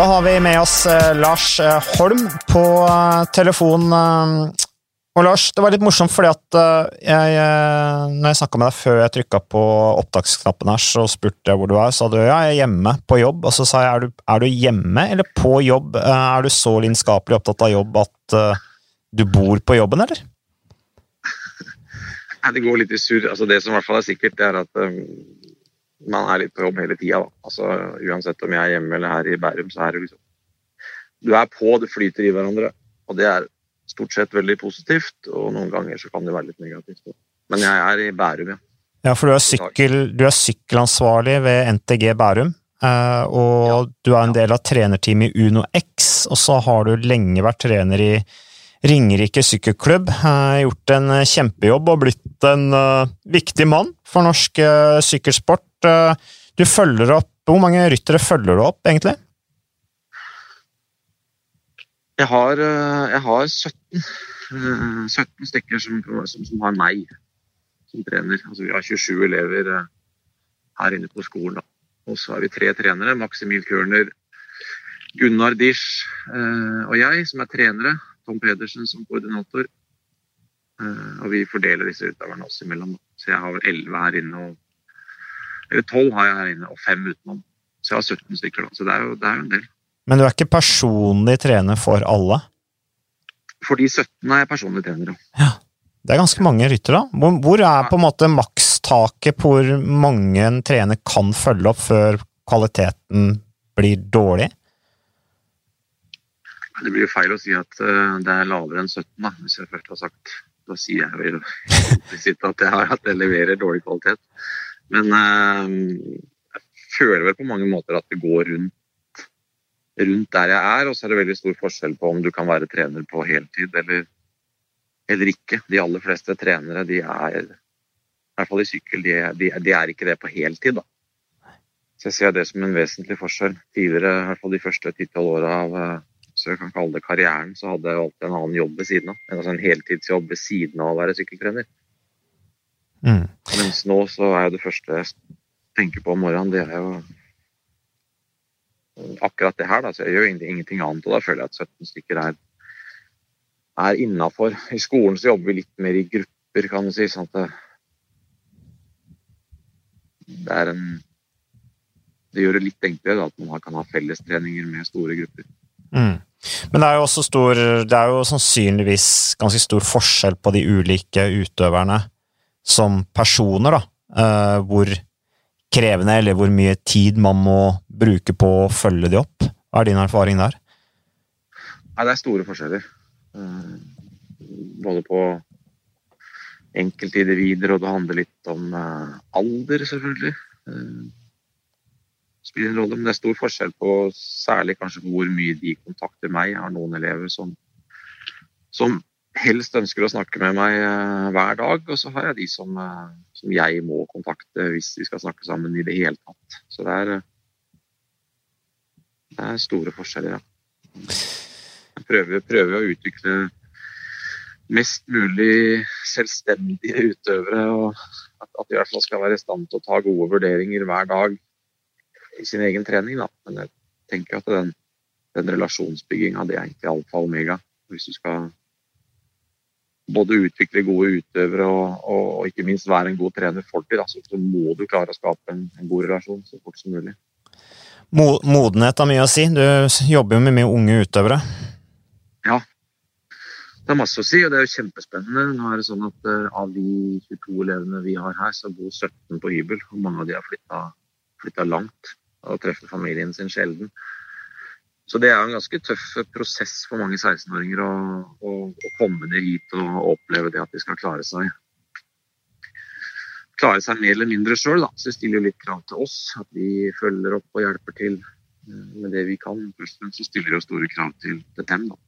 Da har vi med oss eh, Lars eh, Holm på eh, telefon. og Lars, det var litt morsomt fordi at jeg, når jeg snakka med deg før jeg trykka på opptaksknappen her, så spurte jeg hvor du er. Så sa du ja, jeg er hjemme på jobb. Og så sa jeg er du, er du hjemme eller på jobb? Er du så lidenskapelig opptatt av jobb at du bor på jobben, eller? Det går litt i surr. Altså, det som i hvert fall er sikkert, det er at man er litt på jobb hele tida. Altså, uansett om jeg er hjemme eller her i Bærum, så er det liksom Du er på, det flyter i hverandre. Og det er stort sett veldig positivt, og noen ganger så kan det være litt negativt. Men jeg er i Bærum, ja. Ja, for du er, sykkel, du er sykkelansvarlig ved NTG Bærum. eh, og du er en del av trenerteamet i Uno X, og så har du lenge vært trener i Ringerike sykkelklubb. gjort en eh, kjempejobb og blitt en eh, viktig mann for norsk eh, sykkelsport. Du følger opp Hvor mange ryttere følger du opp, egentlig? Jeg har, jeg har 17, eh, 17 stykker som, som, som har meg som trener. Altså, vi har 27 elever her inne på skolen. Og så har vi tre trenere. Maximil Kørner, Gunnar Dish og jeg som er trenere. Tom Pedersen som koordinator. Eh, og vi fordeler disse utøverne oss imellom. Så jeg har elleve 11 her inne. Og, eller 12 har jeg her inne, og 5 utenom. Så jeg har 17 stykker. da. Så det er jo, det er en del. Men du er ikke personlig trener for alle? For de 17 er jeg personlig trener. ja. Det er ganske mange ryttere. Hvor, hvor er på en måte makstaket på hvor mange en trener kan følge opp før kvaliteten blir dårlig? Det blir jo feil å si at eh, det er lavere enn 17, da, hvis jeg først har sagt Da sier jeg vel implisitt at at jeg leverer dårlig kvalitet. Men eh, jeg føler vel på mange måter at det går rundt, rundt der jeg er. Og så er det veldig stor forskjell på om du kan være trener på heltid eller, eller ikke. De aller fleste trenere de er, i hvert fall i sykkel, de, de, de er ikke det på heltid. da. Så jeg ser det som en vesentlig forskjell. Tidligere, i hvert fall de første ti-tolv åra av eh, så jeg kan kalle det karrieren, så hadde jeg alltid en annen jobb ved siden av. Altså en heltidsjobb ved siden av å være sykkeltrener. Mm. Mens nå så er jo det første jeg tenker på om morgenen, det er jo akkurat det her. Da. Så jeg gjør ingenting, ingenting annet, og da føler jeg at 17 stykker er, er innafor. I skolen så jobber vi litt mer i grupper, kan du si. sånn at det, det er en Det gjør det litt enklere da, at man kan ha fellestreninger med store grupper. Mm. Men det er jo også stor Det er jo sannsynligvis ganske stor forskjell på de ulike utøverne som personer, da. Uh, hvor krevende eller hvor mye tid man må bruke på å følge de opp. Hva er din erfaring der? Nei, det er store forskjeller. Eh, Både på enkeltindivider, og det handler litt om eh, alder, selvfølgelig. Spiller en rolle, men det er stor forskjell på særlig kanskje hvor mye de kontakter meg. Jeg har noen elever som, som helst ønsker å snakke med meg eh, hver dag, og så har jeg de som, eh, som jeg må kontakte hvis vi skal snakke sammen i det hele tatt. Så det er, eh, det er store forskjeller, ja. Jeg prøver, prøver å utvikle mest mulig selvstendige utøvere, og at, de i hvert fall skal være i stand til å ta gode vurderinger hver dag sin egen trening. Da. Men jeg tenker at den, den relasjonsbygginga det er egentlig alfa og omega. Hvis du skal både utvikle gode utøvere og, og, og ikke minst være en god trener for dem, så, så må du klare å skape en, en god relasjon så fort som mulig. Mo modenhet har mye å si. Du jobber jo med mye unge utøvere. Ja. Det er masse å si, og det er jo kjempespennende. Nå er det sånn at uh, Av de 22 elevene vi har her, så bor 17 på hybel. og Mange av de har flytta langt og treffer familien sin sjelden. Så det er en ganske tøff prosess for mange 16-åringer å, å, å komme ned hit og oppleve det at de skal klare seg klare seg mer eller mindre sjøl. Så det stiller jo litt krav til oss, at vi følger opp og hjelper til eh, med det vi kan. Fremst så stiller det store krav til, til dem. da.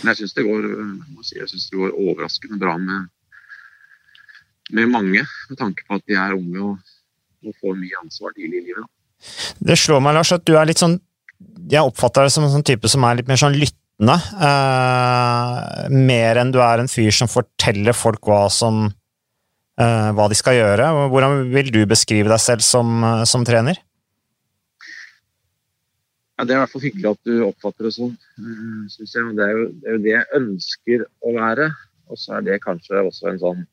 Men jeg syns det, må si, det går overraskende bra med, med mange, med tanke på at de er unge og, og får mye ansvar tidlig i livet. Da. Det slår meg, Lars, at du er litt sånn Jeg oppfatter deg som en sånn type som er litt mer sånn lyttende. Uh, mer enn du er en fyr som forteller folk hva som uh, hva de skal gjøre. Hvordan vil du beskrive deg selv som, eh, som trener? Ja, det er i hvert fall hyggelig at du oppfatter det sånn. Synes jeg. Det er, jo, det er jo det jeg ønsker å være. Og så er det kanskje også en sånn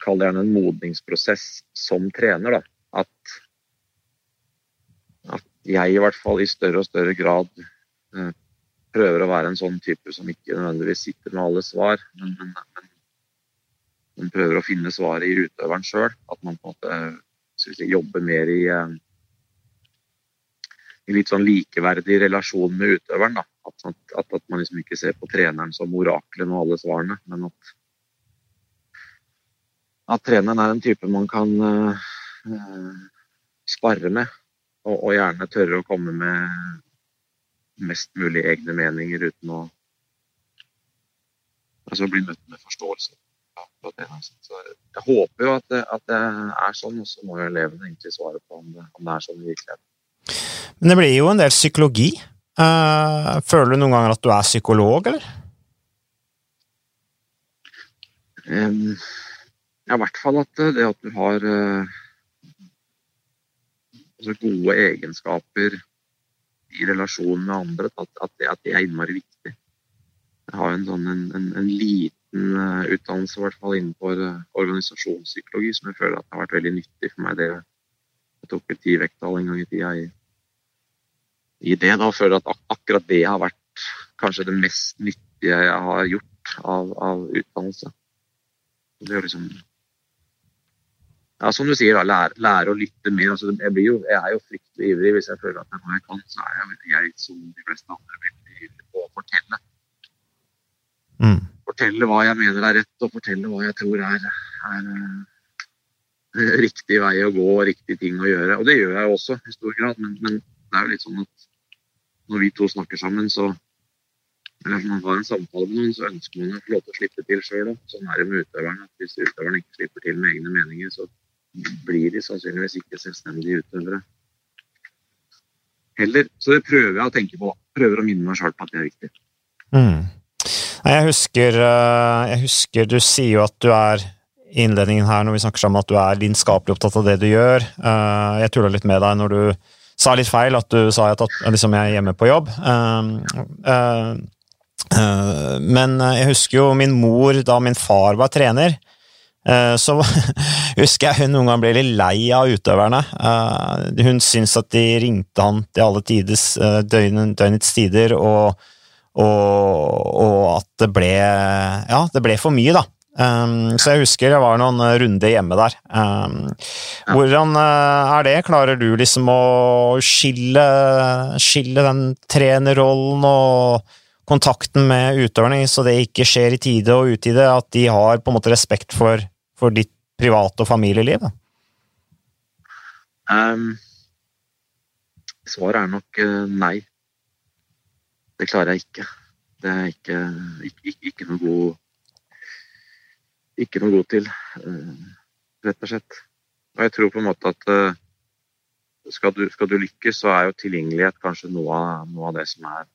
Kall det gjerne en modningsprosess som trener. da. At jeg i hvert fall i større og større grad eh, prøver å være en sånn type som ikke nødvendigvis sitter med alle svar, men, men, men, men prøver å finne svaret i utøveren sjøl. At man på en måte skal vi jobber mer i eh, i litt sånn likeverdig relasjon med utøveren. Da. At, at, at man liksom ikke ser på treneren som oraklet med alle svarene, men at, at treneren er en type man kan uh, sparre med. Og, og, gjerne tørre å komme med mest mulig egne meninger uten å altså bli møtt med forståelse. Så jeg håper jo at det, at det er sånn, og så må jo elevene egentlig svare på om det, om det er sånn i virkeligheten. Men det blir jo en del psykologi. Uh, føler du noen ganger at du er psykolog, eller? Um, ja, i hvert fall at det at du har uh, altså gode egenskaper i relasjon med andre, at, at, det, at, det, er innmari viktig. Jeg har en, sånn, en, en, en liten uh, utdannelse i hvert fall innenfor organisasjonspsykologi som jeg føler at har vært veldig nyttig for meg. Det jeg tok et ti-vekttall en gang i tida i i det. Da føler at akkurat det har vært kanskje det mest nyttige jeg har gjort av, av utdannelse. Det er liksom ja, Som du sier, da, lære, lære å lytte mer. Altså, jeg, jo, jeg, er jo fryktelig ivrig. Hvis jeg føler at det er noe jeg kan, så er jeg, jeg som de fleste andre veldig ivrig på å fortelle. Mm. Fortelle hva jeg mener er rett, og fortelle hva jeg tror er, er, er riktig vei å gå og riktig ting å gjøre. Og det gjør jeg også i stor grad, men, men det er jo litt sånn at når vi to snakker sammen, så eller når man har en samtale med noen, så ønsker man å få lov til å slippe til sjøl. Sånn er det med utøverne. at Hvis utøveren ikke slipper til med egne meninger, så blir de sannsynligvis ikke selvstendige utøvere heller. Så det prøver jeg å tenke på. Prøver å minne meg sjøl på at det er viktig. Mm. Jeg husker, eh, jeg husker du sier jo at du er innledningen her når vi snakker sammen, at du er lidenskapelig opptatt av det du gjør. Eh, jeg tulla litt med deg når du sa litt feil, at du sa at liksom, jeg er hjemme på jobb. Uh, men jeg husker jo min mor da min far var trener. Så husker jeg hun noen gang ble litt lei av utøverne. Hun syntes at de ringte han til alle tides, døgnets tider, og, og, og at det ble Ja, det ble for mye, da. Så jeg husker det var noen eh, runder hjemme der. Hvordan er det? Klarer du liksom å skille, skille den trenerrollen og kontakten med utøverne, så det ikke skjer i tide og utide? At de har på en måte respekt for, for ditt private og familieliv? Um, svaret er nok uh, nei. Det klarer jeg ikke. Det er ikke, ikke, ikke noe god ikke noe god til, eh, rett og slett. Og jeg tror på en måte at eh, skal du, skal du lykkes, så er jo tilgjengelighet kanskje noe av, noe av, det som er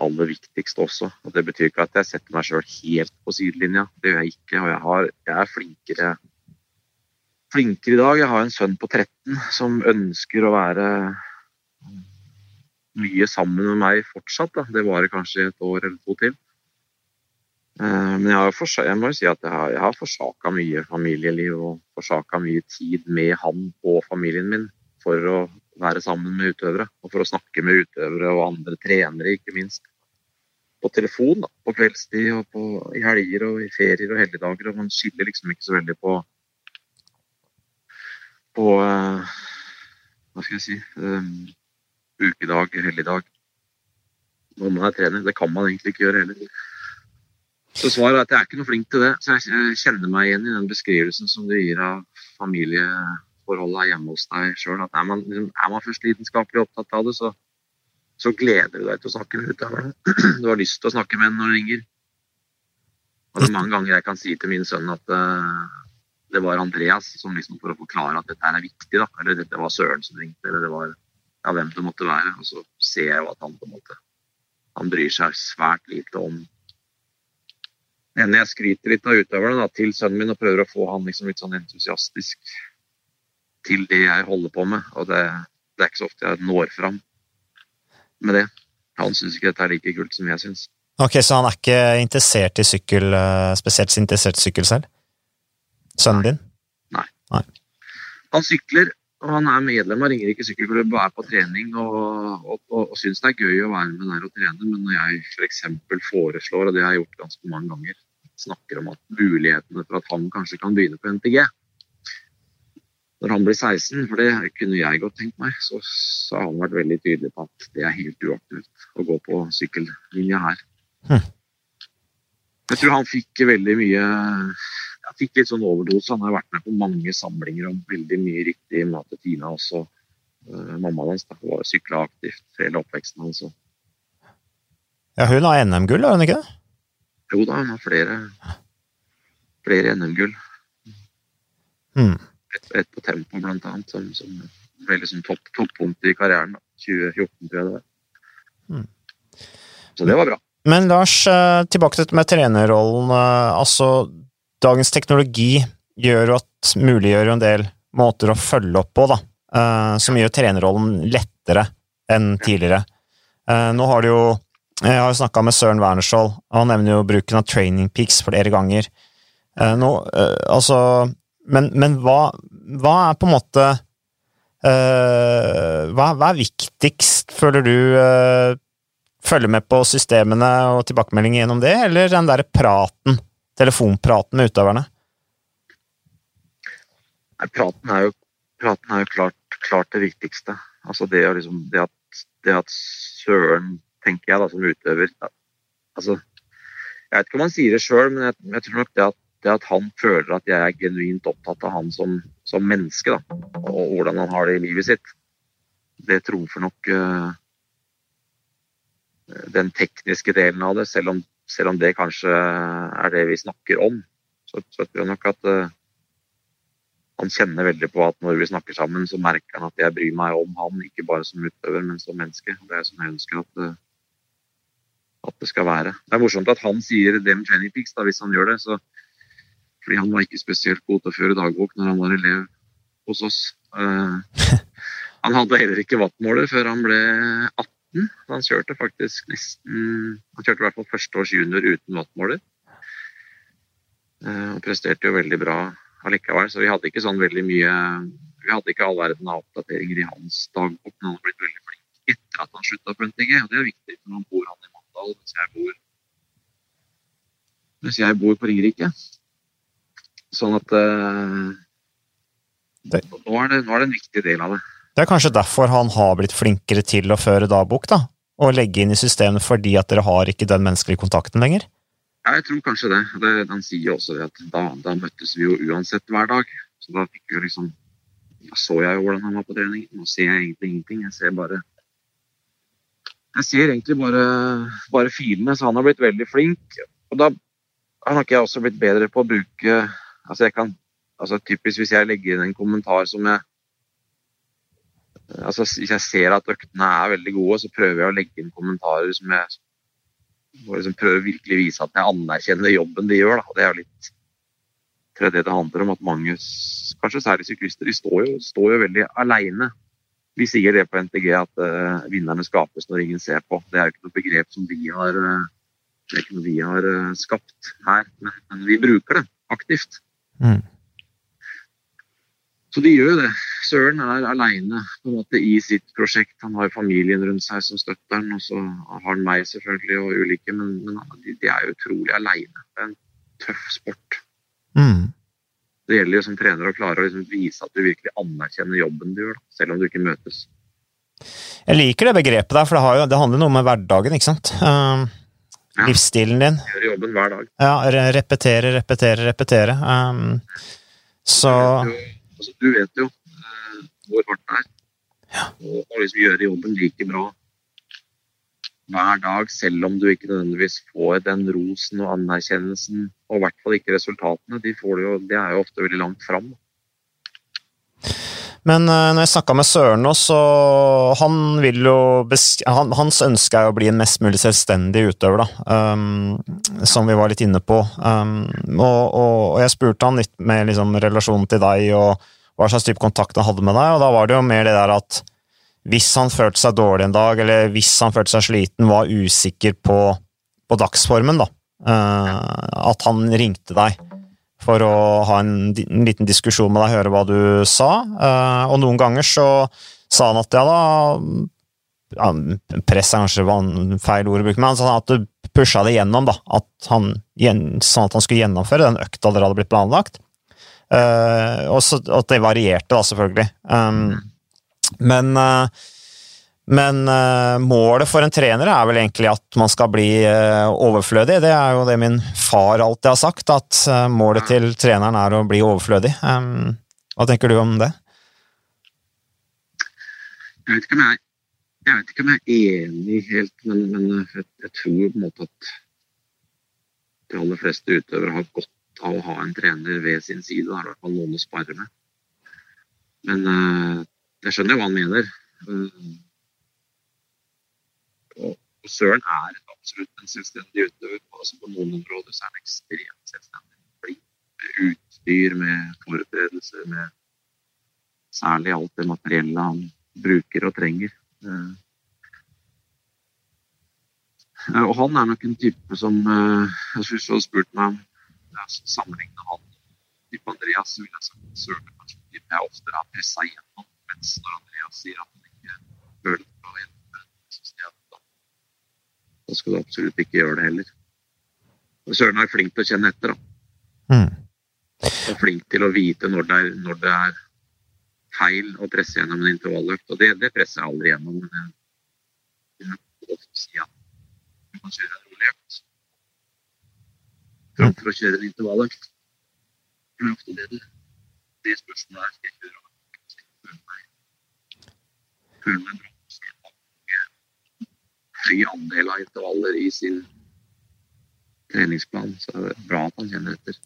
aller viktigste også. Og Det betyr ikke at jeg setter meg sjøl helt på sidelinja. Det gjør jeg ikke. Og jeg, har, jeg er flinkere, flinkere i dag. Jeg har en sønn på 13 som ønsker å være mye sammen med meg fortsatt. Da. Det varer kanskje et år eller to til. Eh, men jeg, har jeg må jo si at jeg har, jeg har forsaka mye familieliv og forsaka mye tid med han og familien min for å være sammen med utøvere. Og for å snakke med utøvere og andre trenere, ikke minst. På telefon, da, på kveldstid og på, i helger og i ferier og helligdager. Og man skiller liksom ikke så veldig på på uh, Hva skal jeg si um, Ukedag, helligdag. Når man er trener. Det kan man egentlig ikke gjøre heller. Så svaret er at jeg er ikke noe flink til det. Så jeg kjenner meg igjen i den beskrivelsen som du gir av familieforholdet hjemme hos deg sjøl. Er man, liksom, er man, først lidenskapelig opptatt av det, så, så, gleder du deg til å snakke med utøverne. Du har lyst til å snakke med henne når du ringer. Og det er mange ganger jeg kan si til min sønn at uh, det var Andreas som liksom for å forklare at dette er viktig, da. Eller dette var Søren som ringte, eller det var ja, hvem det måtte være. Og så ser jeg jo at han på en måte han bryr seg svært lite om enn jeg skryter litt av utøverne da, til sønnen min og prøver å få han liksom litt sånn entusiastisk til det jeg holder på med. Og det, det er ikke så ofte jeg når fram med det. Han syns ikke dette er like kult som jeg syns. Ok, Så han er ikke interessert i sykkel, eh, spesielt interessert i sykkel selv? Sønnen din? Nei. Nei. Han sykler, og han er medlem av Ringerike sykkelklubb og er på trening og, og, og, og syns det er gøy å være med der og trene. Men når jeg f.eks. For foreslår, og det har jeg gjort ganske mange ganger, snakker om at mulighetene for at han kanskje kan begynne på NTG når han blir 16, for det kunne jeg godt tenkt meg, så, så har han vært veldig tydelig på at det er helt uaktuelt å gå på sykkellinja her. Hm. Jeg tror han fikk veldig mye jeg fikk litt sånn overdose. Han har vært med på mange samlinger om veldig mye riktig mat til Tina også. Uh, mammaen hans var sykla aktivt hele oppveksten hans. Ja, hun har NM-gull, har hun ikke det? Jo da, hun har flere, flere NM-gull. Hmm. Et, et, på tempo, blant annet, som, som veldig som topp, toppunkt i karrieren. 2014, tror jeg det var. Hmm. Så det var bra. Men Lars, eh, tilbake til med trenerrollen. Eh, altså, dagens teknologi gjør at muliggjør en del måter å følge opp på, da. Eh, som gjør trenerrollen lettere enn tidligere. Nå har du jo Jeg har jo snakka med Søren Wernerskjold, og han nevner jo bruken av training peaks flere ganger. Nå, altså Men, men hva, hva, er på en måte hva, hva, er viktigst, føler du, følge med på systemene og tilbakemeldinger gjennom det, eller den derre praten, telefonpraten med utøverne? Nei, praten er jo, praten er jo klart, klart, det viktigste. Altså det, liksom, det, at, det, at, Søren, tenker jeg da, som utøver altså, Jeg vet ikke om han sier det sjøl, men jeg, jeg, tror nok det at, det at, han føler at jeg er genuint opptatt av han som, som menneske, da, og hvordan han har det i livet sitt, det trumfer nok uh, den tekniske delen av det, selv om, selv om, det kanskje er det vi snakker om. Så, så tror jeg nok at uh, han kjenner veldig på at når vi snakker sammen, så merker han at jeg bryr meg om han, ikke bare som utøver, men som menneske. Det er sånn jeg ønsker at, uh, at, det skal være. Det er morsomt at han sier det med Pix, da, hvis han gjør det. Så, fordi han var ikke spesielt god til å føre dagbok når han var elev hos oss. Uh, han hadde heller ikke wattmåler før han ble 18 han kjørte faktisk nesten Han kjørte i hvert fall førsteårs junior uten wattmåler. Uh, og presterte jo veldig bra allikevel, så vi hadde ikke sånn veldig mye Vi hadde ikke all verden av oppdateringer i hans dagbok, men han har blitt veldig flink etter at han slutta på NTG, og det er viktig, for han bor han i Mandal, mens jeg bor mens jeg bor på Ringerike. Sånn at uh, nå, er det, nå er det en viktig del av det. Det er kanskje derfor han har blitt flinkere til å føre dagbok, da? Og legge inn i systemet fordi at dere har ikke den menneskelige kontakten lenger? Ja, jeg tror kanskje det. det han sier jo også at da, da, møttes vi jo uansett hver dag. Så da fikk vi liksom Da så jeg jo hvordan han var på trening. Nå ser jeg egentlig ingenting. Jeg ser bare Jeg ser egentlig bare, bare filene, så han har blitt veldig flink. Og da har ikke jeg også blitt bedre på å bruke Altså jeg kan altså Typisk hvis jeg legger inn en kommentar som jeg altså, Hvis jeg ser at øktene er veldig gode, så prøver jeg å legge inn kommentarer som jeg liksom prøver å virkelig vise at jeg anerkjenner jobben de gjør. Da. Det er jo litt tror jeg det handler om. At mange, kanskje særlig syklister, de står jo, står jo veldig aleine. Vi sier det på NTG at uh, vinnerne skapes når ingen ser på. Det er jo ikke noe begrep som vi har, uh, vi har uh, skapt her, men, men, vi bruker det aktivt. Mm. Så de gjør jo det. Søren er aleine i sitt prosjekt. Han har familien rundt seg som støtter han, og så har han meg selvfølgelig og ulike, men, men de, de, er jo utrolig aleine. Det er en tøff sport. Mm. Det gjelder jo som trener å klare å liksom vise at du virkelig anerkjenner jobben du gjør, da, selv om du ikke møtes. Jeg liker det begrepet der, for det, jo, det handler noe med hverdagen, ikke sant? Uh, ja. Livsstilen din. Gjøre jobben hver dag. Ja, repetere, repetere, repetere. Um, så Altså, du vet jo uh, hvor hardt det er. Ja. Og liksom gjøre jobben like bra hver dag, selv om du ikke nødvendigvis får den rosen og anerkjennelsen, og i hvert fall ikke resultatene. De, jo, de er jo ofte veldig langt fram. Men uh, når jeg snakka med Søren nå, så han vil jo han, Hans ønske er å bli en mest mulig selvstendig utøver, da. Um, som vi var litt inne på. Um, og, og, og, jeg spurte han litt med liksom, relasjonen til deg og hva slags type kontakt han hadde med deg, og da var det jo mer det der at hvis han følte seg dårlig en dag, eller hvis han følte seg sliten, var usikker på, på dagsformen, da. At han ringte deg for å ha en, en, liten diskusjon med deg, høre hva du sa. Og noen ganger så sa han at ja da ja, Press er kanskje feil ord å bruke, men han sa at du pusha det gjennom, da. At han, sånn at han skulle gjennomføre den økta dere hadde blitt planlagt. Uh, og så, at det varierte, da, selvfølgelig. Um, men uh, men uh, målet for en trener er vel egentlig at man skal bli overflødig. Det er jo det min far alltid har sagt, at målet til treneren er å bli overflødig. Um, hva tenker du om det? Jeg vet ikke om jeg, jeg, vet ikke om jeg er enig helt, men, men jeg, jeg, tror på en måte at de aller fleste utøvere har godt av å ha en trener ved sin side. Det er i hvert fall noen å spare med. Men uh, jeg skjønner jo hva han mener. Uh, Søren er absolutt en selvstendig utøver. Altså på noen områder så er han ekstremt selvstendig. Med utstyr, med forberedelser, med særlig alt det materiellet han bruker og trenger. Uh, og han er nok en type som Jeg syns du har spurt meg om sammenligne han type Andreas, så vil jeg sagt Søren kanskje jeg oftere har pressa igjennom. Mens når Andreas sier at han ikke føler det bra gjennom, så sier jeg at da, da skal du absolutt ikke gjøre det heller. Søren er flink til å kjenne etter, da. Mm. Og flink til å vite når det er, når det er feil å presse gjennom en intervalløkt. Og det, det presser jeg aldri gjennom. Men jeg si at du kan kjøre en rolig økt framfor å kjøre en intervalløkt. Det er ofte det det, det spørsmålet er. Skal jeg kjøre skal jeg føle meg, føle meg bra? Høy andel av intervaller i sin treningsplan? Så er det bra at han kjenner etter.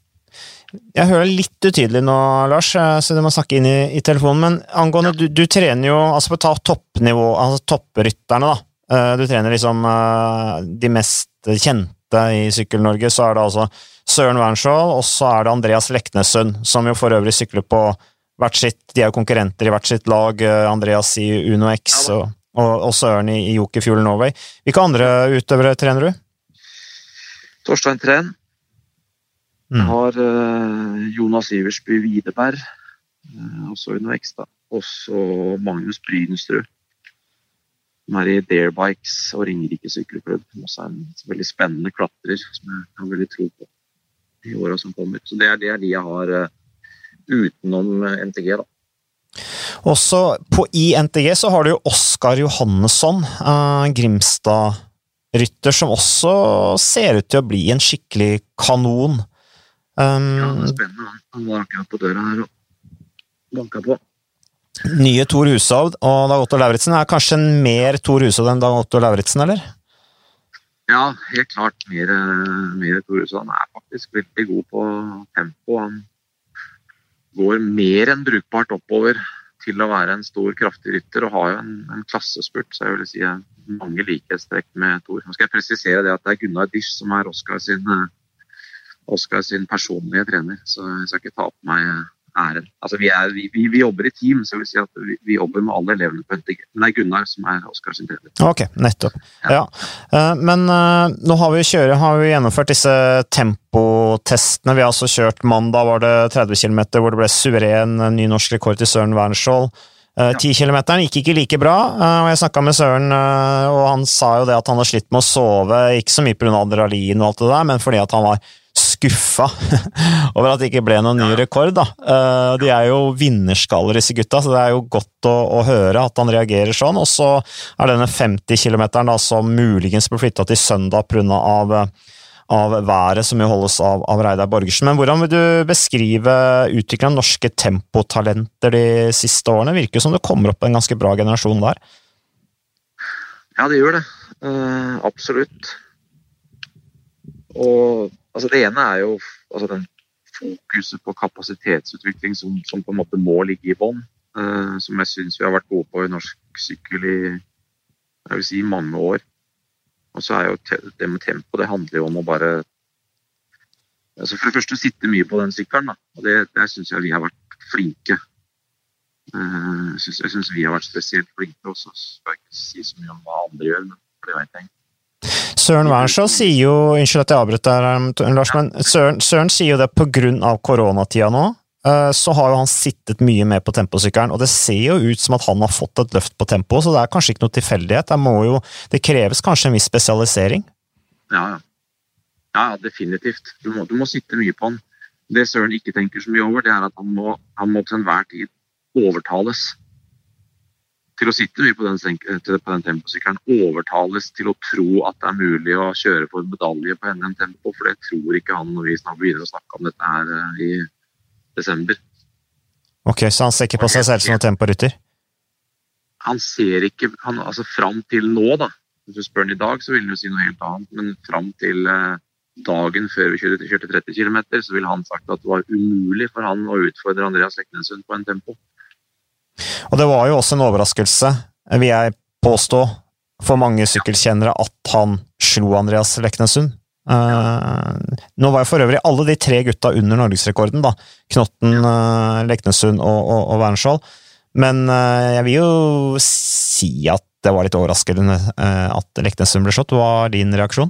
Jeg hører litt utydelig nå, Lars, så du må snakke inn i, i telefonen. Men angående, ja. du, du, trener jo altså på toppnivå, altså topprytterne, da. Eh, du trener liksom eh, de mest kjente i Sykkel-Norge, så er det altså Søren Wernskjold, og så er det Andreas Leknessund, som jo for øvrig sykler på hvert sitt De er jo konkurrenter i hvert sitt lag, eh, Andreas i Uno X og, og, og, Søren i, i Joker Fuel Norway. Hvilke andre utøvere trener du? Torstein Tren. Mm. Jeg har uh, Jonas Iversby Widerberg, uh, også under X, da. Også Magnus Brynestrud. som er i Darebikes og Ringerike sykkelklubb. Som også er en veldig spennende klatrer som jeg har veldig tro på i åra som kommer. Så det er, det er de jeg har uh, utenom NTG, da. Også på, I NTG så har du jo Oskar Johannesson, uh, Grimstad-rytter, som også ser ut til å bli en skikkelig kanon. Um, ja, det er spennende. Han var akkurat på døra her og banka på. Nye Tor Hushovd og Dag Otto Lauritzen er kanskje mer Tor Hushovd enn Dag Otto Lauritzen, eller? Ja, helt klart mer, mer Tor Hushovd. Han er faktisk veldig god på tempo. Han går mer enn brukbart oppover til å være en stor, kraftig rytter og har jo en, en klassespurt, så jeg vil si mange likhetstrekk med Thor. Nå skal jeg presisere det at det er Gunnar Dish som er Oskar sin, Oscar sin personlige trener, så jeg skal ikke ta på meg æren. Altså, vi, er, vi, vi, jobber i team, så vil si at vi, jobber med alle elevene på NTG. Men det er Gunnar som er Oskar sin trener. Ok, nettopp. Ja. ja. Uh, men uh, nå har vi, kjøret, har vi gjennomført disse tempotestene. Vi har altså kjørt mandag var det 30 km hvor det ble suveren ny norsk rekord til Søren Wernskjold. 10 km gikk ikke like bra, og jeg snakka med Søren, og han sa jo det at han har slitt med å sove, ikke så mye pga. adrenalin og alt det der, men fordi at han var skuffa over at det ikke ble noen ny rekord. da. Eh, de er jo vinnerskaller, disse gutta, så det er jo godt å, å høre at han reagerer sånn. Og så er denne 50 km som muligens ble flytta til søndag pga. Av, av været som jo holdes av, av Reidar Borgersen. Men hvordan vil du beskrive utviklingen av norske tempotalenter de siste årene? Virker som det kommer opp en ganske bra generasjon der? Ja, det gjør det. Uh, absolutt. Og Altså det ene er jo altså den fokuset på kapasitetsutvikling som, som, på en måte må ligge i bånn. Uh, som jeg syns vi har vært gode på i norsk sykkel i jeg vil si, mange år. Og så er jo det med tempo, det handler jo om å bare altså For det første sitte mye på den sykkelen. Da. Og det, der syns jeg vi har vært flinke. Eh, jeg syns vi har vært spesielt flinke. også. skal ikke si så mye om hva andre gjør, men det vet jeg. Søren Wernskjold sier jo Unnskyld at jeg avbryter, Lars, men Søren, Søren sier jo det av koronatida nå. Eh, så har jo han sittet mye mer på temposykkelen, og det ser jo ut som at han har fått et løft på tempo, så det er kanskje ikke noe tilfeldighet. Jo, det kreves kanskje en viss spesialisering? Ja, ja. ja definitivt. Du må, du må, sitte mye på han. Det Søren ikke tenker så mye over, det er at han må, han må til enhver tid overtales til å sitte mye på den, på den temposykkelen. Overtales til å tro at det er mulig å kjøre for medalje på NM Tempo, for det tror ikke han når vi snart begynner å snakke om dette her eh, i desember. Ok, Så han ser ikke på seg selv som en temporytter? Han ser ikke han, Altså fram til nå, da. Hvis du spør han i dag, så vil han jo si noe helt annet. Men fram til eh, dagen før vi kjørte, kjørte 30 km, så ville han sagt at det var umulig for han å utfordre Andreas Leknessund på en tempo. Og det var jo også en overraskelse, vil jeg påstå, for mange sykkelkjennere at han slo Andreas Leknessund. Uh, nå var jo for øvrig alle de tre gutta under norgesrekorden, da. Knotten, uh, Leknessund og, og, og Wernskjold. Men uh, jeg vil jo si at det var litt overraskende at Leknessund ble slått. Hva var din reaksjon?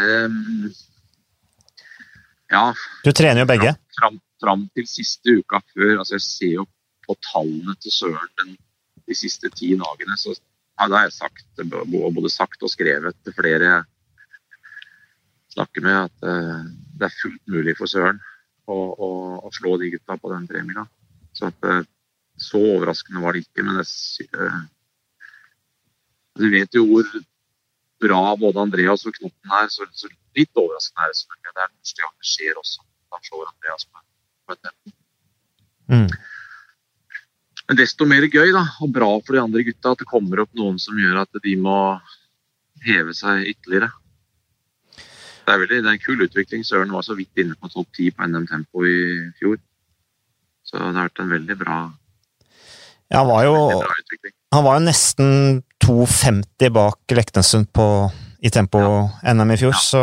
Um, ja Du trener jo begge? Fram, fram til siste uka før. altså Jeg ser jo på tallene til Søren de siste ti dagene. så ja, har jeg sagt, både sagt og skrevet til flere jeg snakker med, at uh, det er fullt mulig for Søren å, å, å slå de gutta på den premien. Så, at, uh, så overraskende var det ikke. Men det, uh, du vet jo hvor bra både Andreas og Knotten er, så, så litt overraskende er det selvfølgelig. Det er første gang det skjer også. Da slår Andreas på Mm. Men desto mer gøy da, og bra for de andre gutta at det kommer opp noen som gjør at de må heve seg ytterligere. Det er, veldig, det er en kul utvikling. Søren var så vidt inne på topp ti på NM Tempo i fjor. Så det har vært en veldig bra, ja, han, var jo, han var jo nesten 2,50 bak Leknessund i tempo-NM i fjor, ja, så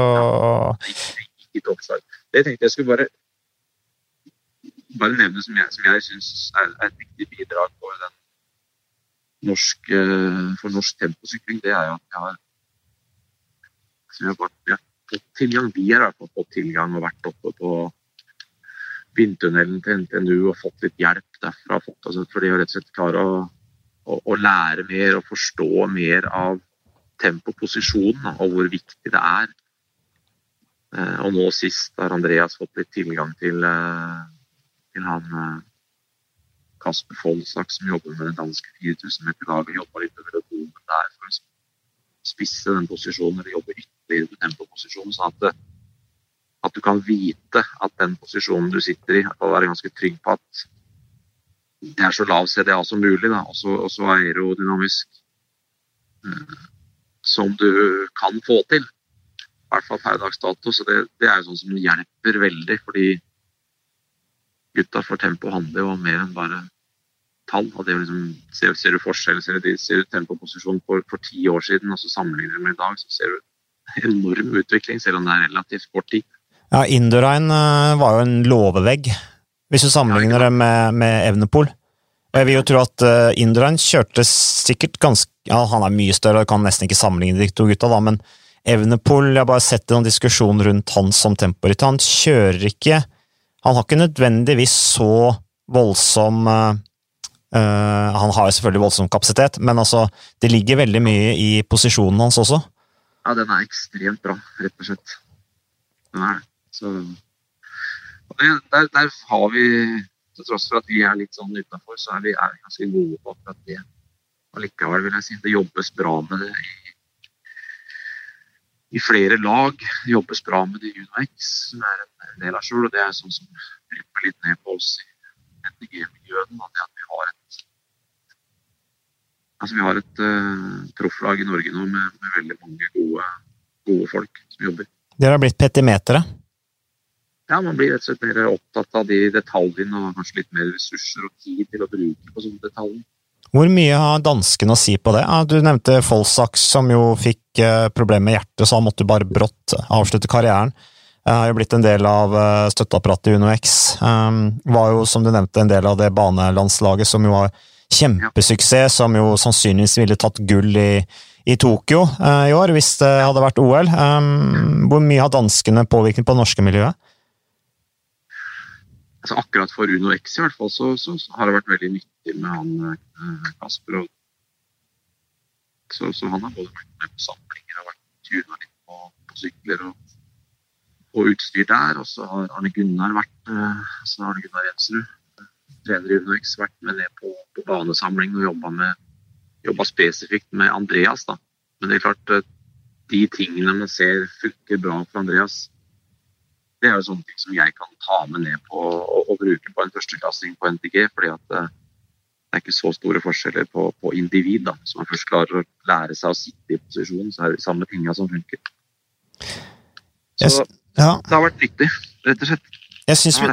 ja. Det tenkte jeg skulle bare bare nevne som jeg, som jeg syns er, er, et viktig bidrag for, norsk, eh, for norsk temposykling, det er jo at vi har, vi har, vi har fått tilgang. Vi har fått tilgang og vært oppe på vindtunnelen til NTNU og fått litt hjelp derfra. Fått, altså, for de har rett og slett klart å, å, å, lære mer og forstå mer av tempoposisjonen og hvor viktig det er. Eh, og nå sist har Andreas fått litt tilgang til eh, han eh, Kasper Foldsak som jobber med det danske 4000 meter-laget, Jobba litt over domen der for å spisse den posisjonen, eller jobbe ytterligere med tempoposisjonen. sånn at, eh, at, du kan vite at den posisjonen du sitter i, og være ganske trygg på at det er så lav CDA som mulig, da, også, også aerodynamisk uh, som du kan få til. I hvert fall per dags dato. Så det, det er jo sånn som hjelper veldig. fordi gutta for tempo handler jo om mer enn bare tall. og det liksom, ser, ser, du forskjell, ser du, ser du tempoposisjon for, for ti år siden og så sammenligner du med i dag, så ser du enorm utvikling, selv om det er relativt kort tid. Ja, Indurain eh, var jo en låvevegg, hvis du sammenligner det med, med Evnepol. Jeg vil jo tro at uh, Indurain kjørte sikkert ganske Ja, han er mye større, og kan nesten ikke sammenligne de to gutta, da, men Evnepol Jeg har bare sett en diskusjon rundt han som temporitt. Han kjører ikke han har ikke nødvendigvis så voldsom uh, Han har selvfølgelig voldsom kapasitet, men altså, det ligger veldig mye i posisjonen hans også. Ja, den er ekstremt bra, rett og slett. Den er. Så der, der, har vi, til tross for at vi er litt sånn utafor, så er vi er ganske gode på akkurat det. Allikevel vil jeg si det jobbes bra med det i i flere lag. Det jobbes bra med det UnoX, som er en del av sjøl. Og det er sånn som drypper litt ned på oss i NTG-miljøet. At vi har et altså vi har et uh, profflag i Norge nå med, med veldig mange gode, gode, folk som jobber. Dere har blitt petimetere? Ja, man blir rett og slett mer opptatt av de detaljene og kanskje litt mer ressurser og tid til å bruke på sånne detaljer. Hvor mye har danskene å si på det? Du nevnte Folsaks, som jo fikk eh, problemer med hjertet, så han måtte bare brått avslutte karrieren. har jo blitt en del av støtteapparatet i UnoX. Var jo, som du nevnte, en del av det banelandslaget som jo var kjempesuksess, som jo sannsynligvis ville tatt gull i, i Tokyo i år, hvis det hadde vært OL. Hvor mye har danskene påvirkning på det norske miljøet? Altså akkurat for Uno X i hvert fall, så, så, så har det vært veldig nyttig med han Kasper. og så, så, han har både vært med på samlinger og vært tuna litt på, på sykler og, og, utstyr der. Og så har Arne Gunnar vært så har Arne Gunnar Jensrud, trener i Uno X, vært med ned på, på banesamling og jobba, med, jobba spesifikt med Andreas. da. Men det er klart, eh, de tingene man ser funker bra for Andreas, det er jo sånne ting som jeg kan ta med ned på og, og bruke på en førsteklassing på NTG. fordi at det, det er ikke så store forskjeller på, på individ. da, Så man først klarer å lære seg å sitte i posisjon, så er det de samme tinga som funker. Så yes. ja. det har vært nyttig, rett og slett. Jeg synes vi,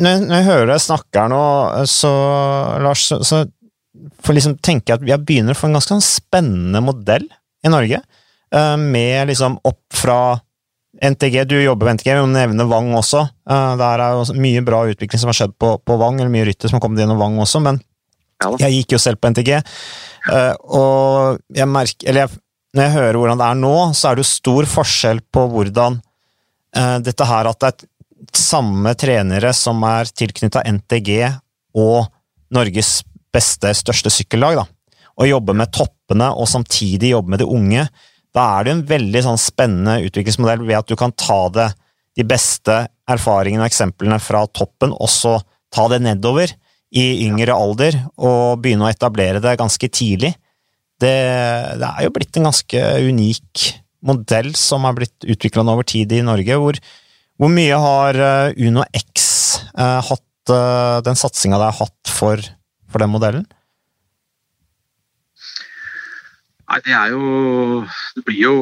når, jeg hører deg snakke her nå, så Lars, så, så for liksom tenker jeg at vi begynner å få en ganske sånn spennende modell i Norge. Uh, med liksom opp fra NTG, du jobber med NTG, vi må nevne Vang også. Det er jo mye bra utvikling som har skjedd på, på Vang, eller mye rytter som har kommet gjennom Vang også, men jeg gikk jo selv på NTG, eh, og jeg merker Eller jeg, når jeg hører hvordan det er nå, så er det jo stor forskjell på hvordan uh, dette her at det er samme trenere som er tilknytta NTG og Norges beste, største sykkellag, da, og jobber med toppene og samtidig jobber med de unge, da er det en veldig sånn spennende utviklingsmodell ved at du kan ta det, de beste erfaringene og eksemplene fra toppen, og så ta det nedover i yngre alder og begynne å etablere det ganske tidlig. Det, det er jo blitt en ganske unik modell som er blitt utvikla over tid i Norge. Hvor, hvor mye har eh, Uno X uh, hatt uh, den satsinga det har hatt for, for, den modellen? Nei, det er jo Det blir jo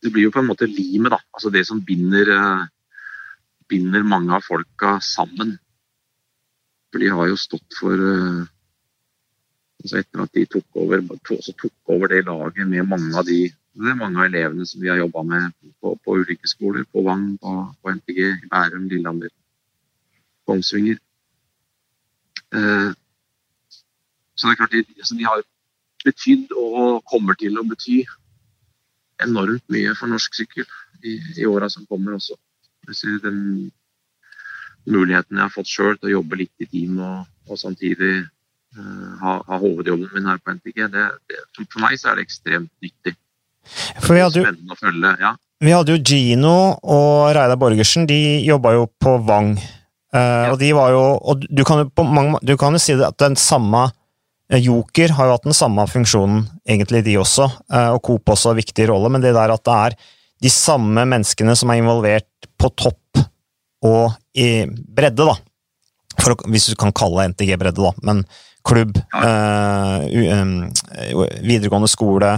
Det blir jo på en måte limet, da. Altså det som binder, binder mange av folka sammen. For de har jo stått for uh, altså Etter at de tok over, tok over det laget med mange av de det er mange av elevene som vi har jobba med på, på, ulike skoler. På Vang, på, på NTG, i Bærum, Lillehammer, Kongsvinger. Eh, så det er klart, de, altså de har betydd og kommer til å bety enormt mye for norsk sykkel i, i åra som kommer også. Den muligheten jeg har fått sjøl til å jobbe litt i team og, og samtidig uh, ha, ha, hovedjobben min her på NTG, det, det, for meg så er det ekstremt nyttig. For vi hadde, spennende å følge, ja. Vi hadde jo Gino og Reidar Borgersen, de jobba jo på Vang. Uh, ja. Og de var jo Og du kan jo, mange, du kan jo si at den samme Joker har jo hatt den samme funksjonen, egentlig, de også. Uh, og Coop også har viktig rolle, men det der at det er de samme menneskene som er involvert på topp og i bredde, da. For, hvis du kan kalle NTG bredde, da. Men klubb, eh, videregående skole,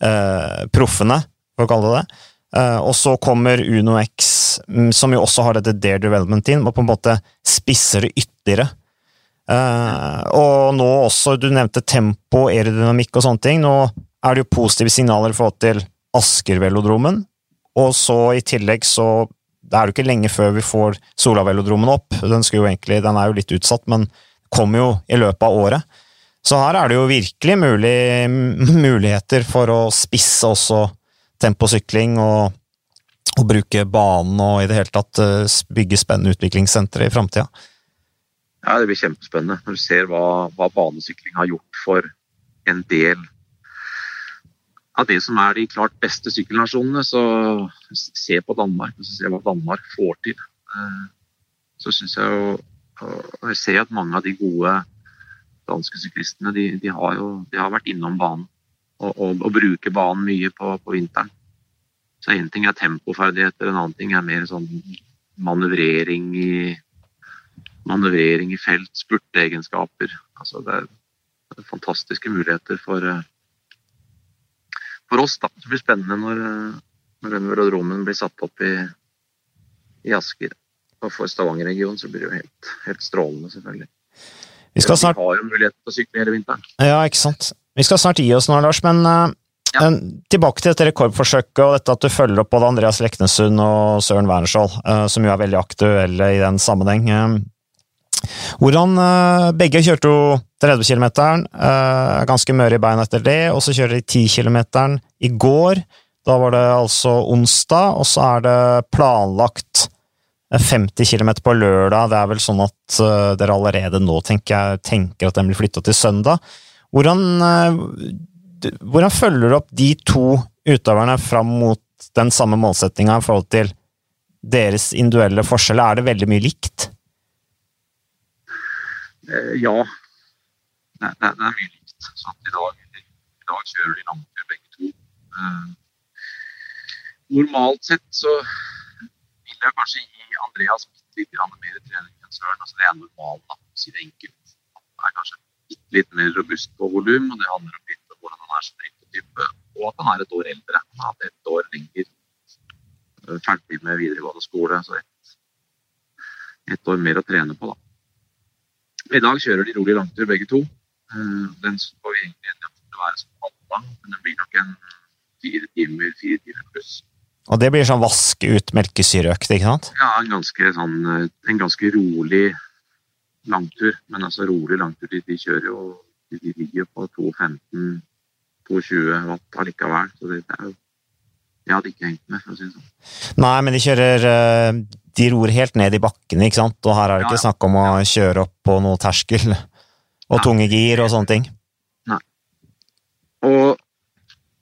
eh, proffene, for å kalle det det. Eh, og så kommer UnoX, mm, som jo også har dette Dare Development Team, og på en måte spisser det ytterligere. Uh, og nå også, du nevnte tempo, aerodynamikk og sånne ting. Nå er det jo positive signaler i forhold til Asker-velodromen. Og så i tillegg så det er jo ikke lenge før vi får Solavelodromen opp. Den, egentlig, den, er jo litt utsatt, men kommer jo i løpet av året. Så her er det jo virkelig mulig, muligheter for å spisse også temposykling og, og, bruke banen og i det hele tatt eh, bygge spennende utviklingssentre i framtida. Ja, det blir kjempespennende når du ser hva, hva banesykling har gjort for en del av det som er de klart beste sykkelnasjonene, så se på Danmark og se hva Danmark får til. Eh, så syns jeg jo Jeg ser at mange av de gode danske syklistene de, de, har jo de har vært innom banen og, og, og bruker banen mye på, på vinteren. Så én ting er tempoferdigheter, en annen ting er mer sånn manøvrering i manøvrering i felt, spurteegenskaper. Altså det er fantastiske muligheter for, eh, for oss. da. Det blir spennende når, når den velodromen blir satt opp i, i Asker. Og for Stavanger-regionen så blir det jo helt, helt strålende, selvfølgelig. Vi skal snart... Vi har jo mulighet til å sykle hele vinteren. Ja, ikke sant. Vi skal snart gi oss nå, Lars, men uh, Ja. Tilbake til dette rekordforsøket og dette at du følger opp både Andreas Leknesund og Søren Wernskjold, som jo er veldig aktuelle i den sammenheng. Hvordan Begge kjørte jo 30 km, ganske møre i beina etter det, og så kjører de 10 km i går. Da var det altså onsdag, og så er det planlagt 50 km på lørdag. Det er vel sånn at dere allerede nå tenker, tenker at den blir flytta til søndag. Hvordan hvordan følger du opp de to utøverne fram mot den samme målsettinga i forhold til deres individuelle forskjeller? Er det veldig mye likt? Eh, ja, det, det, det, er mye likt. Så i dag, i dag kjører de langtur begge to. Eh, normalt sett så vil jeg kanskje gi Andreas litt mer trening enn Søren. Altså, det er normalt, da, si det enkelt. Han er kanskje litt mer robust på volum, og det handler om litt hvordan han er som type, og at han er et år eldre. Han hatt ett år lenger øh, ferdig med videregående skole, så ett, et år mer å trene på, da. I dag kjører de rolig langtur, begge to. Øh, den får vi egentlig enige om være som halvlang, men den blir nok en fire timer, fire timer pluss. Og det blir sånn vaske ut melkesyreøkt, ikke sant? Ja, en ganske, sånn, øh, en ganske rolig langtur. Men altså rolig langtur, de, de kjører jo De ligger på 2,15-2,20 watt allikevel. Så det er jo Jeg hadde ikke hengt med, for å si det sånn. Nei, men de kjører eh, De ror helt ned i bakkene, ikke sant? Og her er det ikke ja, ja. snakk om å kjøre opp på noe terskel og Nei. tunge gir og sånne ting. Nei. Og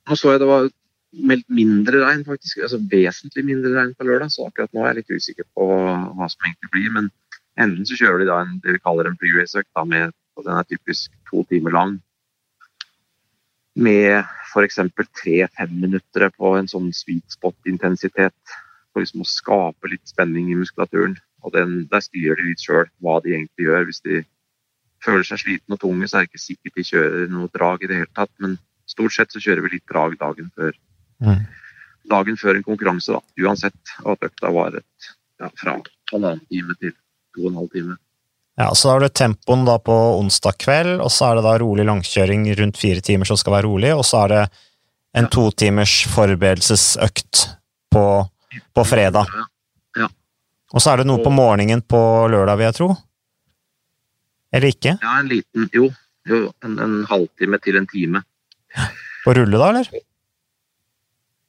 nå så jeg det var meldt mindre regn, faktisk. Altså vesentlig mindre regn på lørdag, så akkurat nå er jeg litt usikker på hva som egentlig blir. Men enten så kjører de da en, det vi kaller en pre-race-økt, med den er typisk to timer lang med f.eks. tre-fem minutter på en sånn sweet spot-intensitet. For liksom å skape litt spenning i muskulaturen. Og den, Der styrer de litt sjøl hva de egentlig gjør. Hvis de føler seg slitne og tunge, så er det ikke sikkert de kjører noe drag i det hele tatt. Men stort sett så kjører vi litt drag dagen før. Mm. Dagen før en konkurranse, da. Uansett. At økta varer ja, fra halvannen time til to og en halv time. Ja, Så da har du tempoen da på onsdag kveld, og så er det da rolig langkjøring rundt fire timer som skal være rolig, og så er det en ja. to timers forberedelsesøkt på, på fredag. Ja. Og så er det noe på morgenen på lørdag, vil jeg tro? Eller ikke? Ja, en liten Jo, jo en, en halvtime til en time. På rulle, da, eller?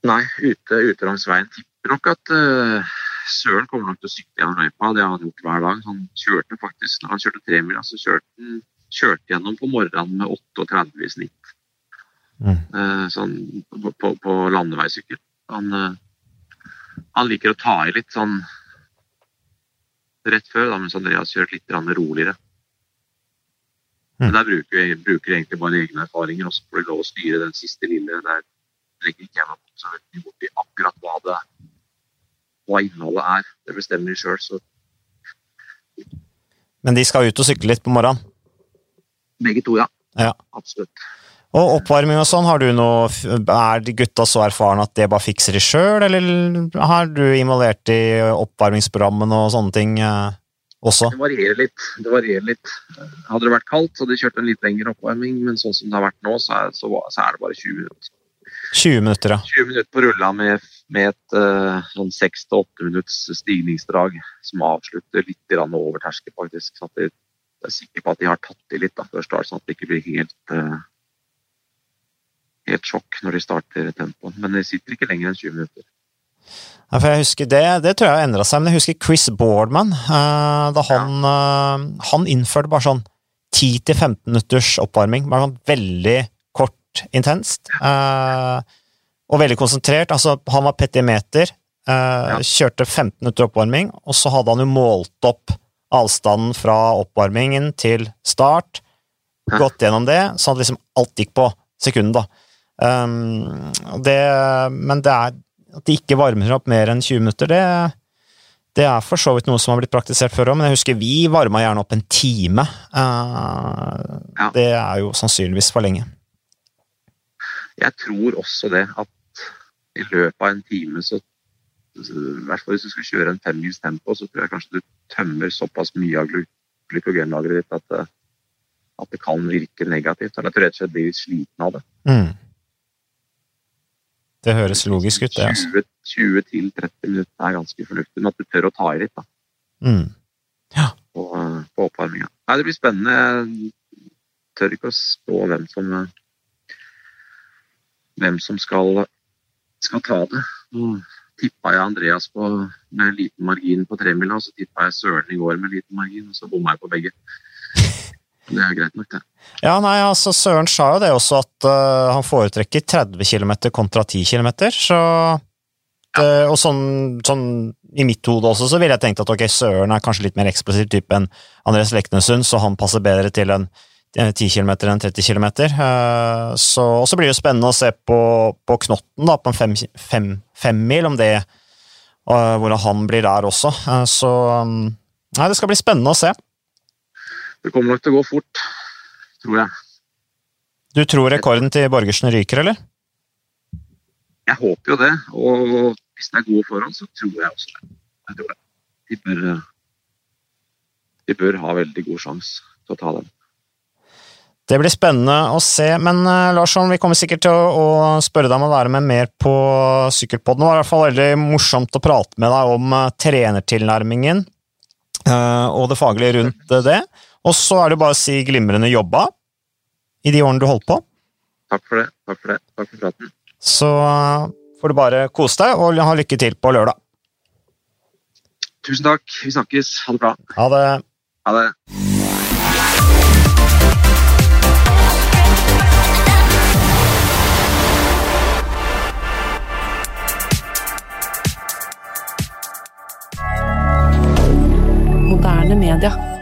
Nei, ute, ute langs veien. Tipper nok at uh, Søren kommer nok til å sykle gjennom løypa. Det har han gjort hver dag. Han kjørte faktisk, når han kjørte tremila, så kjørte han kjørte gjennom på morgenen med 38 i snitt. Mm. Eh, sånn på, på, på landeveissykkel. Han, eh, han, liker å ta i litt sånn rett før, da, mens Andreas kjørte litt roligere. Mm. Men der bruker jeg bruker egentlig bare egne erfaringer, og så får de lov å styre den siste lille. Der legger ikke jeg meg så veldig borti akkurat hva det er hva innholdet er. Det bestemmer de sjøl, så Men de skal ut og sykle litt på morgenen? Begge to, ja. ja. Absolutt. Og oppvarming og sånn, har du noe Er gutta så erfarne at det bare fikser de sjøl, eller har du involvert i oppvarmingsprogrammene og sånne ting eh, også? Det varierer litt. Det varierer litt. Hadde det vært kaldt, så hadde de kjørt en litt lengre oppvarming, men sånn som det har vært nå, så er, så, så er det bare 20 minutter. 20 minutter, ja. 20 minutter på rulla med, med et sånn sånn 6-8 minutts stigningsdrag som avslutter litt over terskel, faktisk. Så jeg er sikker på at de har tatt i litt da, før start, sånn at det ikke blir helt, uh, helt sjokk når de starter tempoet. Men de sitter ikke lenger enn 20 minutter. Ja, for jeg husker Det, det tror jeg har endra seg, men jeg husker Chris Boardman. Uh, da han, ja. han innførte bare sånn 10-15 minutters oppvarming. Bare sånn veldig kort, intenst. Uh, og veldig konsentrert. Altså, han var petimeter. eh, ja. Kjørte 15 minutter oppvarming, og så hadde han jo målt opp avstanden fra oppvarmingen til start. Hæ? Gått gjennom det, så at liksom alt gikk på sekundet, da. Um, det, men det er at de ikke varmer opp mer enn 20 minutter, det, det er for så vidt noe som har blitt praktisert før òg, men jeg husker vi varma gjerne opp en time. Uh, ja. Det er jo sannsynligvis for lenge. Jeg tror også det at i løpet av en time så i hvert fall hvis du skal kjøre en femmils tempo, så tror jeg kanskje du tømmer såpass mye av glykogenlageret ditt at det, at det, kan virke negativt. Eller at du rett og slett blir litt sliten av det. Mm. Det høres logisk ut, det. Altså. 20-30 minutter er ganske fornuftig, men at du tør å ta i litt da, Mm. på, eh, på oppvarminga. Nei, det blir spennende. Jeg tør ikke å spå hvem som eh, hvem som skal, skal ta det. Nå tippa jeg Andreas på, med liten margin på tremila, og så tippa jeg Søren i går med liten margin, og så bomma jeg på begge. Det er greit nok, det. Ja, nei, altså Søren sa jo det også, at uh, han foretrekker 30 km kontra 10 km, så det, Og sånn, sånn i mitt hode også, så ville jeg tenkt at ok, Søren er kanskje litt mer eksplosiv type enn Andres Leknesund, så han passer bedre til en eh, 10 km enn 30 km. Eh, så, og så blir det spennende å se på, på Knotten, da, på en fem, fem, mil, om det uh, Hvordan han blir der også. Eh, så um, Nei, det skal bli spennende å se. Det kommer nok til å gå fort, tror jeg. Du tror rekorden til Borgersen ryker, eller? Jeg håper jo det, og hvis det er gode forhold, så tror jeg også det. Jeg tror det. De bør, eh, de bør ha veldig god sjanse til å ta den. Det blir spennende å se, men uh, Larsson, vi kommer sikkert til å, å, spørre deg om å være med mer på Sykkelpodden. Det var i hvert fall veldig morsomt å prate med deg om uh, trenertilnærmingen uh, og det faglige rundt det. Og så er det bare å si glimrende jobba i de årene du holdt på. Takk for det. Takk for det. Takk for praten. Så får du bare kose deg og ha lykke til på lørdag. Tusen takk. Vi snakkes. Ha det bra. Ha det. Ha det. Moderne media.